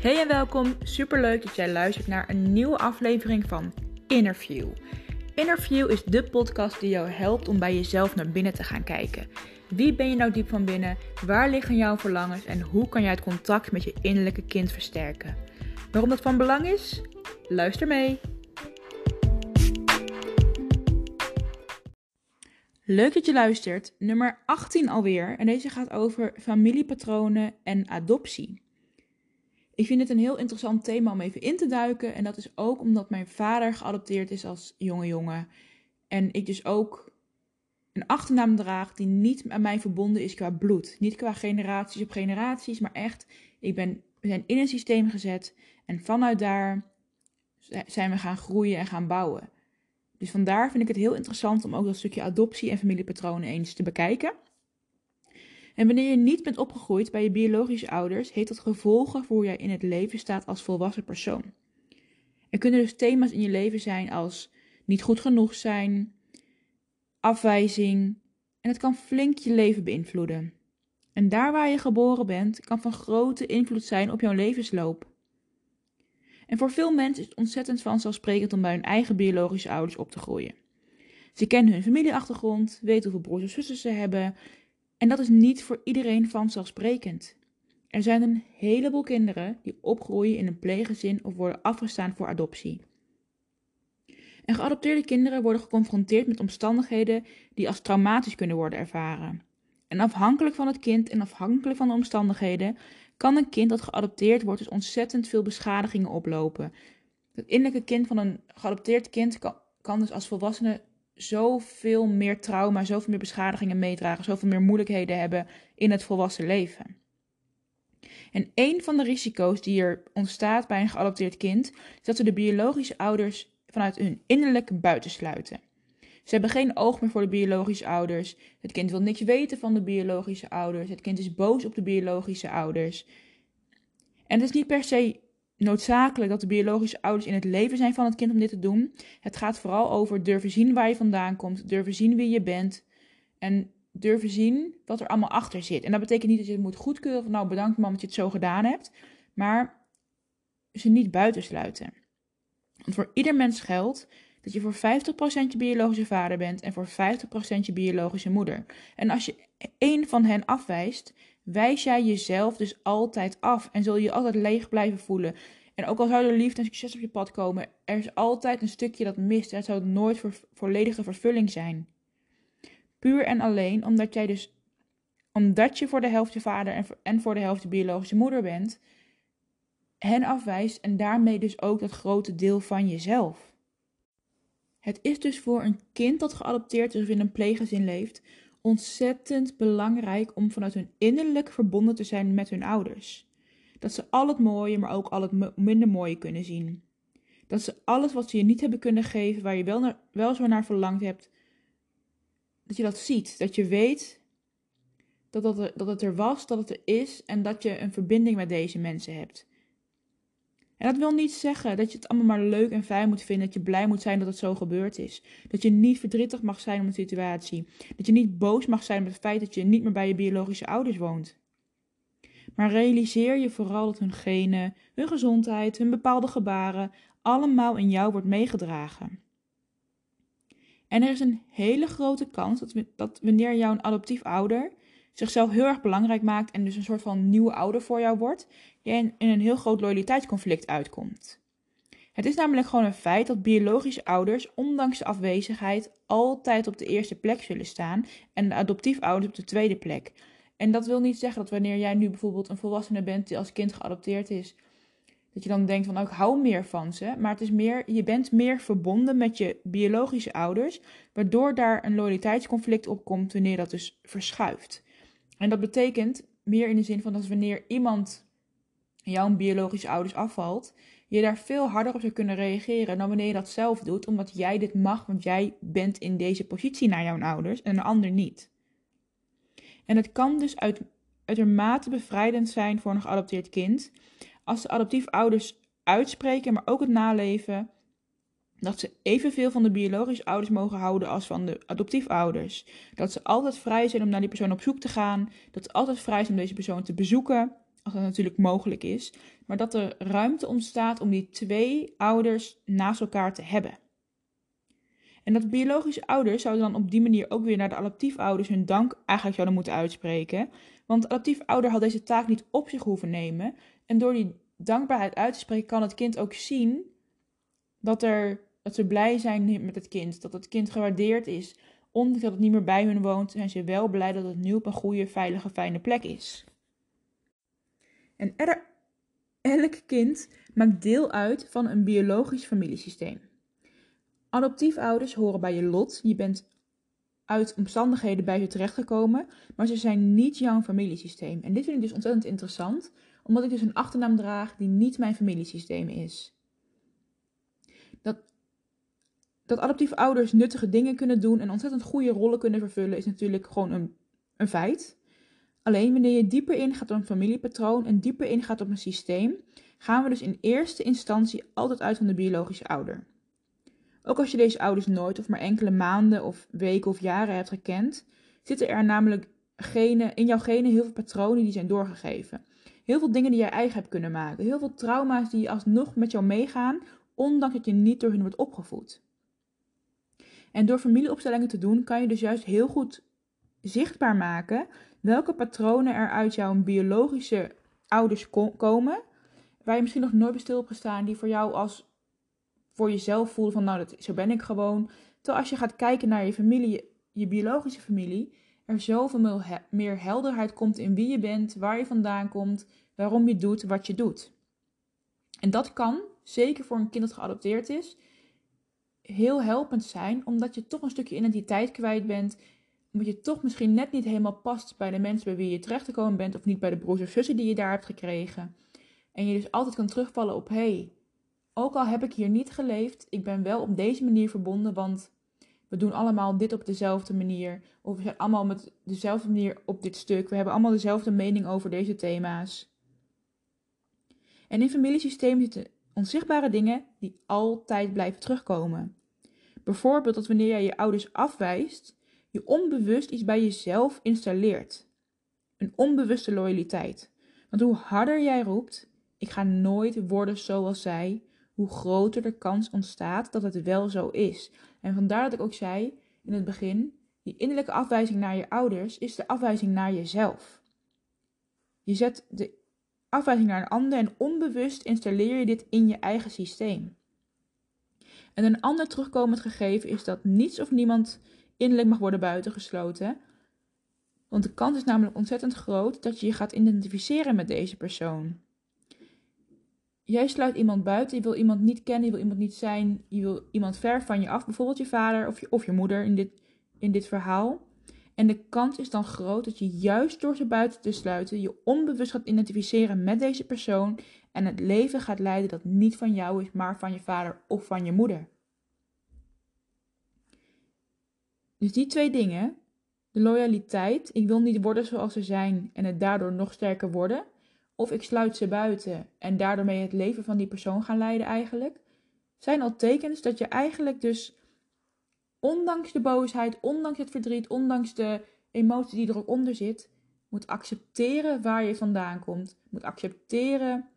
Hey en welkom. Superleuk dat jij luistert naar een nieuwe aflevering van Interview. Interview is de podcast die jou helpt om bij jezelf naar binnen te gaan kijken. Wie ben je nou diep van binnen? Waar liggen jouw verlangens en hoe kan jij het contact met je innerlijke kind versterken? Waarom dat van belang is? Luister mee. Leuk dat je luistert. Nummer 18 alweer. En deze gaat over familiepatronen en adoptie. Ik vind het een heel interessant thema om even in te duiken. En dat is ook omdat mijn vader geadopteerd is als jonge jongen. En ik dus ook een achternaam draag die niet aan mij verbonden is qua bloed. Niet qua generaties op generaties, maar echt, ik ben, we zijn in een systeem gezet. En vanuit daar zijn we gaan groeien en gaan bouwen. Dus vandaar vind ik het heel interessant om ook dat stukje adoptie en familiepatronen eens te bekijken. En wanneer je niet bent opgegroeid bij je biologische ouders, heeft dat gevolgen voor hoe jij in het leven staat als volwassen persoon. Er kunnen dus thema's in je leven zijn als niet goed genoeg zijn, afwijzing, en het kan flink je leven beïnvloeden. En daar waar je geboren bent, kan van grote invloed zijn op jouw levensloop. En voor veel mensen is het ontzettend vanzelfsprekend om bij hun eigen biologische ouders op te groeien. Ze kennen hun familieachtergrond, weten hoeveel broers of zussen ze hebben en dat is niet voor iedereen vanzelfsprekend. Er zijn een heleboel kinderen die opgroeien in een pleeggezin of worden afgestaan voor adoptie. En geadopteerde kinderen worden geconfronteerd met omstandigheden die als traumatisch kunnen worden ervaren. En afhankelijk van het kind en afhankelijk van de omstandigheden kan een kind dat geadopteerd wordt dus ontzettend veel beschadigingen oplopen. Het innerlijke kind van een geadopteerd kind kan, kan dus als volwassene zoveel meer trauma, zoveel meer beschadigingen meedragen, zoveel meer moeilijkheden hebben in het volwassen leven. En een van de risico's die er ontstaat bij een geadopteerd kind, is dat we de biologische ouders vanuit hun innerlijk buitensluiten. Ze hebben geen oog meer voor de biologische ouders. Het kind wil niks weten van de biologische ouders. Het kind is boos op de biologische ouders. En het is niet per se noodzakelijk dat de biologische ouders in het leven zijn van het kind om dit te doen. Het gaat vooral over durven zien waar je vandaan komt, durven zien wie je bent en durven zien wat er allemaal achter zit. En dat betekent niet dat je het moet goedkeuren van nou bedankt man dat je het zo gedaan hebt, maar ze niet buitensluiten. Want voor ieder mens geldt dat je voor 50% je biologische vader bent en voor 50% je biologische moeder. En als je één van hen afwijst, wijs jij jezelf dus altijd af en zul je je altijd leeg blijven voelen. En ook al zou er liefde en succes op je pad komen, er is altijd een stukje dat mist. Het zou nooit voor volledige vervulling zijn. Puur en alleen omdat jij dus, omdat je voor de helft je vader en voor, en voor de helft je biologische moeder bent, hen afwijst en daarmee dus ook dat grote deel van jezelf. Het is dus voor een kind dat geadopteerd is of in een pleeggezin leeft, ontzettend belangrijk om vanuit hun innerlijk verbonden te zijn met hun ouders. Dat ze al het mooie, maar ook al het minder mooie kunnen zien. Dat ze alles wat ze je niet hebben kunnen geven, waar je wel, naar, wel zo naar verlangd hebt, dat je dat ziet. Dat je weet dat, dat, er, dat het er was, dat het er is en dat je een verbinding met deze mensen hebt. En dat wil niet zeggen dat je het allemaal maar leuk en fijn moet vinden, dat je blij moet zijn dat het zo gebeurd is. Dat je niet verdrietig mag zijn om de situatie. Dat je niet boos mag zijn met het feit dat je niet meer bij je biologische ouders woont. Maar realiseer je vooral dat hun genen, hun gezondheid, hun bepaalde gebaren allemaal in jou wordt meegedragen. En er is een hele grote kans dat, dat wanneer jouw adoptief ouder zichzelf heel erg belangrijk maakt en dus een soort van nieuwe ouder voor jou wordt, je in, een heel groot loyaliteitsconflict uitkomt. Het is namelijk gewoon een feit dat biologische ouders, ondanks de afwezigheid, altijd op de eerste plek zullen staan en de adoptiefouders op de tweede plek. En dat wil niet zeggen dat wanneer jij nu bijvoorbeeld een volwassene bent die als kind geadopteerd is, dat je dan denkt van oh, ik hou meer van ze. Maar het is meer, je bent meer verbonden met je biologische ouders, waardoor daar een loyaliteitsconflict op komt wanneer dat dus verschuift. En dat betekent meer in de zin van dat wanneer iemand jouw biologische ouders afvalt, je daar veel harder op zou kunnen reageren dan wanneer je dat zelf doet, omdat jij dit mag, want jij bent in deze positie naar jouw ouders en de ander niet. En het kan dus uit, uitermate bevrijdend zijn voor een geadopteerd kind als de adoptiefouders uitspreken, maar ook het naleven dat ze evenveel van de biologische ouders mogen houden als van de adoptiefouders. Dat ze altijd vrij zijn om naar die persoon op zoek te gaan. Dat ze altijd vrij zijn om deze persoon te bezoeken. als dat natuurlijk mogelijk is, maar dat er ruimte ontstaat om die twee ouders naast elkaar te hebben. En dat biologische ouders zouden dan op die manier ook weer naar de adoptiefouders hun dank eigenlijk zouden moeten uitspreken. Want de adoptiefouder had deze taak niet op zich hoeven nemen. En door die dankbaarheid uit te spreken kan het kind ook zien dat, er, dat ze blij zijn met het kind. Dat het kind gewaardeerd is. Ondanks dat het niet meer bij hun woont, zijn ze wel blij dat het nu op een goede, veilige, fijne plek is. En elk kind maakt deel uit van een biologisch familiesysteem. Adoptiefouders horen bij je lot. Je bent uit omstandigheden bij ze terechtgekomen, maar ze zijn niet jouw familiesysteem. En dit vind ik dus ontzettend interessant, omdat ik dus een achternaam draag die niet mijn familiesysteem is. Dat, dat adoptieve ouders nuttige dingen kunnen doen en ontzettend goede rollen kunnen vervullen, is natuurlijk gewoon een, feit. Alleen wanneer je dieper ingaat op een familiepatroon en dieper ingaat op een systeem, gaan we dus in eerste instantie altijd uit van de biologische ouder. Ook als je deze ouders nooit of maar enkele maanden of weken of jaren hebt gekend, zitten er namelijk genen, in jouw genen heel veel patronen die zijn doorgegeven. Heel veel dingen die jij eigen hebt kunnen maken. Heel veel trauma's die alsnog met jou meegaan, ondanks dat je niet door hun wordt opgevoed. En door familieopstellingen te doen, kan je dus juist heel goed zichtbaar maken welke patronen er uit jouw biologische ouders komen, waar je misschien nog nooit bij stil gestaan, die voor jou als voor jezelf voelen van nou, dat, zo ben ik gewoon. Terwijl als je gaat kijken naar je familie, je biologische familie, er zoveel meer helderheid komt in wie je bent, waar je vandaan komt, waarom je doet wat je doet. En dat kan, zeker voor een kind dat geadopteerd is, heel helpend zijn, omdat je toch een stukje identiteit kwijt bent. Omdat je toch misschien net niet helemaal past bij de mensen bij wie je terechtgekomen bent, of niet bij de broers of zussen die je daar hebt gekregen. En je dus altijd kan terugvallen op: hé, hey, ook al heb ik hier niet geleefd, ik ben wel op deze manier verbonden, want we doen allemaal dit op dezelfde manier. Of we zijn allemaal met dezelfde manier op dit stuk. We hebben allemaal dezelfde mening over deze thema's. En in familiesystemen zitten onzichtbare dingen die altijd blijven terugkomen. Bijvoorbeeld dat wanneer jij je ouders afwijst, je onbewust iets bij jezelf installeert. Een onbewuste loyaliteit. Want hoe harder jij roept, ik ga nooit worden zoals zij, hoe groter de kans ontstaat dat het wel zo is. En vandaar dat ik ook zei in het begin: die innerlijke afwijzing naar je ouders is de afwijzing naar jezelf. Je zet de afwijzing naar een ander en onbewust installeer je dit in je eigen systeem. En een ander terugkomend gegeven is dat niets of niemand innerlijk mag worden buitengesloten. Want de kans is namelijk ontzettend groot dat je je gaat identificeren met deze persoon jij sluit iemand buiten, je wil iemand niet kennen, je wil iemand niet zijn, je wil iemand ver van je af, bijvoorbeeld je vader of je, of je moeder in dit, in dit verhaal. En de kans is dan groot dat je juist door ze buiten te sluiten, je onbewust gaat identificeren met deze persoon en het leven gaat leiden dat niet van jou is, maar van je vader of van je moeder. Dus die twee dingen, de loyaliteit, ik wil niet worden zoals ze zijn en het daardoor nog sterker worden, of ik sluit ze buiten en daardoor mee het leven van die persoon gaan leiden eigenlijk, zijn al tekens dat je eigenlijk dus ondanks de boosheid, ondanks het verdriet, ondanks de emotie die er ook onder zit, moet accepteren waar je vandaan komt. Moet accepteren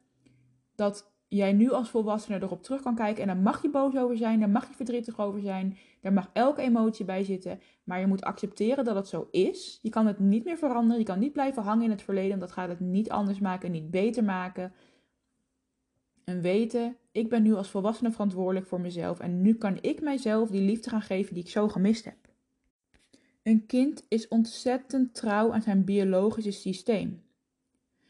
dat jij nu als volwassene erop terug kan kijken. En daar mag je boos over zijn, daar mag je verdrietig over zijn, daar mag elke emotie bij zitten. Maar je moet accepteren dat het zo is. Je kan het niet meer veranderen, je kan niet blijven hangen in het verleden, dat gaat het niet anders maken, niet beter maken. En weten, ik ben nu als volwassene verantwoordelijk voor mezelf en nu kan ik mijzelf die liefde gaan geven die ik zo gemist heb. Een kind is ontzettend trouw aan zijn biologische systeem.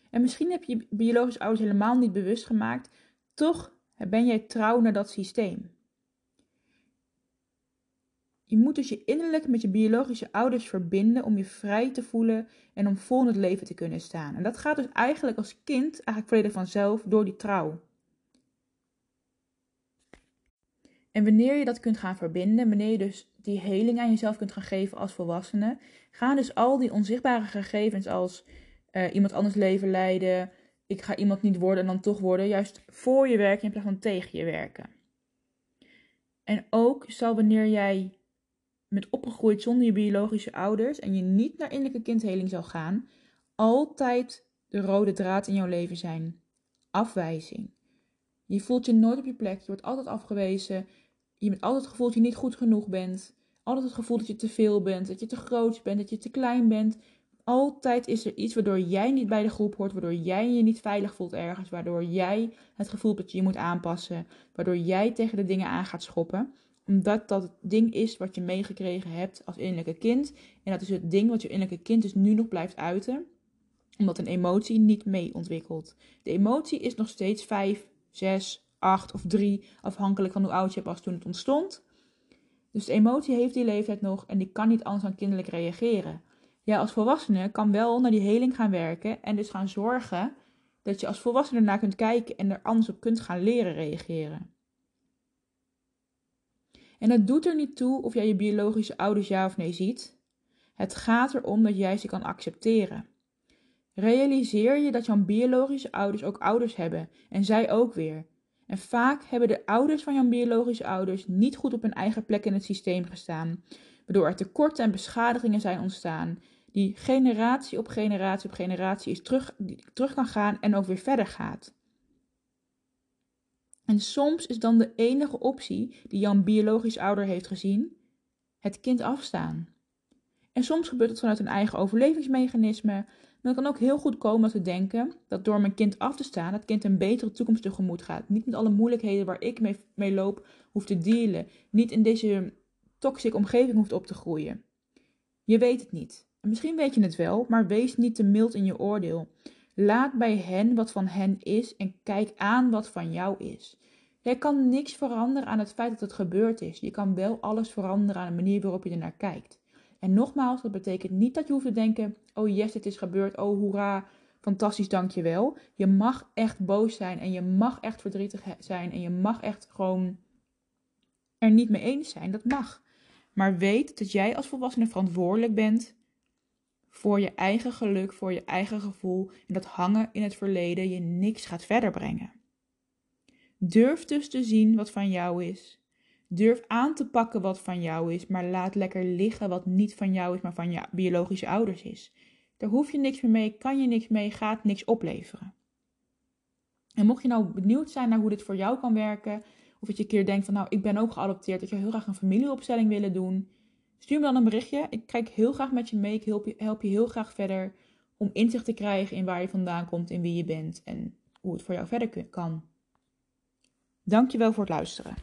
En misschien heb je biologische ouders helemaal niet bewust gemaakt toch ben jij trouw naar dat systeem. Je moet dus je innerlijk met je biologische ouders verbinden om je vrij te voelen en om vol in het leven te kunnen staan. En dat gaat dus eigenlijk als kind eigenlijk volledig vanzelf door die trouw. En wanneer je dat kunt gaan verbinden, wanneer je dus die heling aan jezelf kunt gaan geven als volwassene, gaan dus al die onzichtbare gegevens als uh, iemand anders leven leiden, ik ga iemand niet worden en dan toch worden, juist voor je werken in plaats van tegen je werken. En ook zal wanneer jij met opgegroeid zonder je biologische ouders en je niet naar innerlijke kindheling zal gaan, altijd de rode draad in jouw leven zijn. Afwijzing. Je voelt je nooit op je plek, je wordt altijd afgewezen. Je hebt altijd het gevoel dat je niet goed genoeg bent. Altijd het gevoel dat je te veel bent, dat je te groot bent, dat je te klein bent. Altijd is er iets waardoor jij niet bij de groep hoort, waardoor jij je niet veilig voelt ergens, waardoor jij het gevoel hebt dat je je moet aanpassen, waardoor jij tegen de dingen aan gaat schoppen omdat dat het ding is wat je meegekregen hebt als innerlijke kind. En dat is het ding wat je innerlijke kind dus nu nog blijft uiten. Omdat een emotie niet mee ontwikkelt. De emotie is nog steeds 5, 6, 8 of 3. Afhankelijk van hoe oud je was toen het ontstond. Dus de emotie heeft die leeftijd nog en die kan niet anders dan kinderlijk reageren. Ja, als volwassene kan wel naar die heling gaan werken en dus gaan zorgen dat je als volwassene ernaar kunt kijken en er anders op kunt gaan leren reageren. En het doet er niet toe of jij je biologische ouders ja of nee ziet. Het gaat erom dat jij ze kan accepteren. Realiseer je dat jouw biologische ouders ook ouders hebben en zij ook weer. En vaak hebben de ouders van jouw biologische ouders niet goed op hun eigen plek in het systeem gestaan, waardoor er tekorten en beschadigingen zijn ontstaan, die generatie op generatie op generatie is terug, terug kan gaan en ook weer verder gaat. En soms is dan de enige optie die jouw biologisch ouder heeft gezien, het kind afstaan. En soms gebeurt het vanuit een eigen overlevingsmechanisme. Maar het kan ook heel goed komen te denken dat door mijn kind af te staan, het kind een betere toekomst tegemoet gaat. Niet met alle moeilijkheden waar ik mee, loop hoeft te dealen. Niet in deze toxic omgeving hoeft op te groeien. Je weet het niet. En misschien weet je het wel, maar wees niet te mild in je oordeel. Laat bij hen wat van hen is en kijk aan wat van jou is. Jij kan niks veranderen aan het feit dat het gebeurd is. Je kan wel alles veranderen aan de manier waarop je er naar kijkt. En nogmaals, dat betekent niet dat je hoeft te denken: oh yes, dit is gebeurd, oh hoera, fantastisch, dankjewel. Je mag echt boos zijn en je mag echt verdrietig zijn en je mag echt gewoon er niet mee eens zijn. Dat mag. Maar weet dat jij als volwassene verantwoordelijk bent voor je eigen geluk, voor je eigen gevoel en dat hangen in het verleden je niks gaat verder brengen. Durf dus te zien wat van jou is. Durf aan te pakken wat van jou is, maar laat lekker liggen wat niet van jou is, maar van je biologische ouders is. Daar hoef je niks meer mee, kan je niks mee, gaat niks opleveren. En mocht je nou benieuwd zijn naar hoe dit voor jou kan werken, of dat je een keer denkt van nou, ik ben ook geadopteerd, dat je heel graag een familieopstelling willen doen, Stuur me dan een berichtje. Ik kijk heel graag met je mee. Ik help je, help je heel graag verder om inzicht te krijgen in waar je vandaan komt, in wie je bent en hoe het voor jou verder kan. Dankjewel voor het luisteren.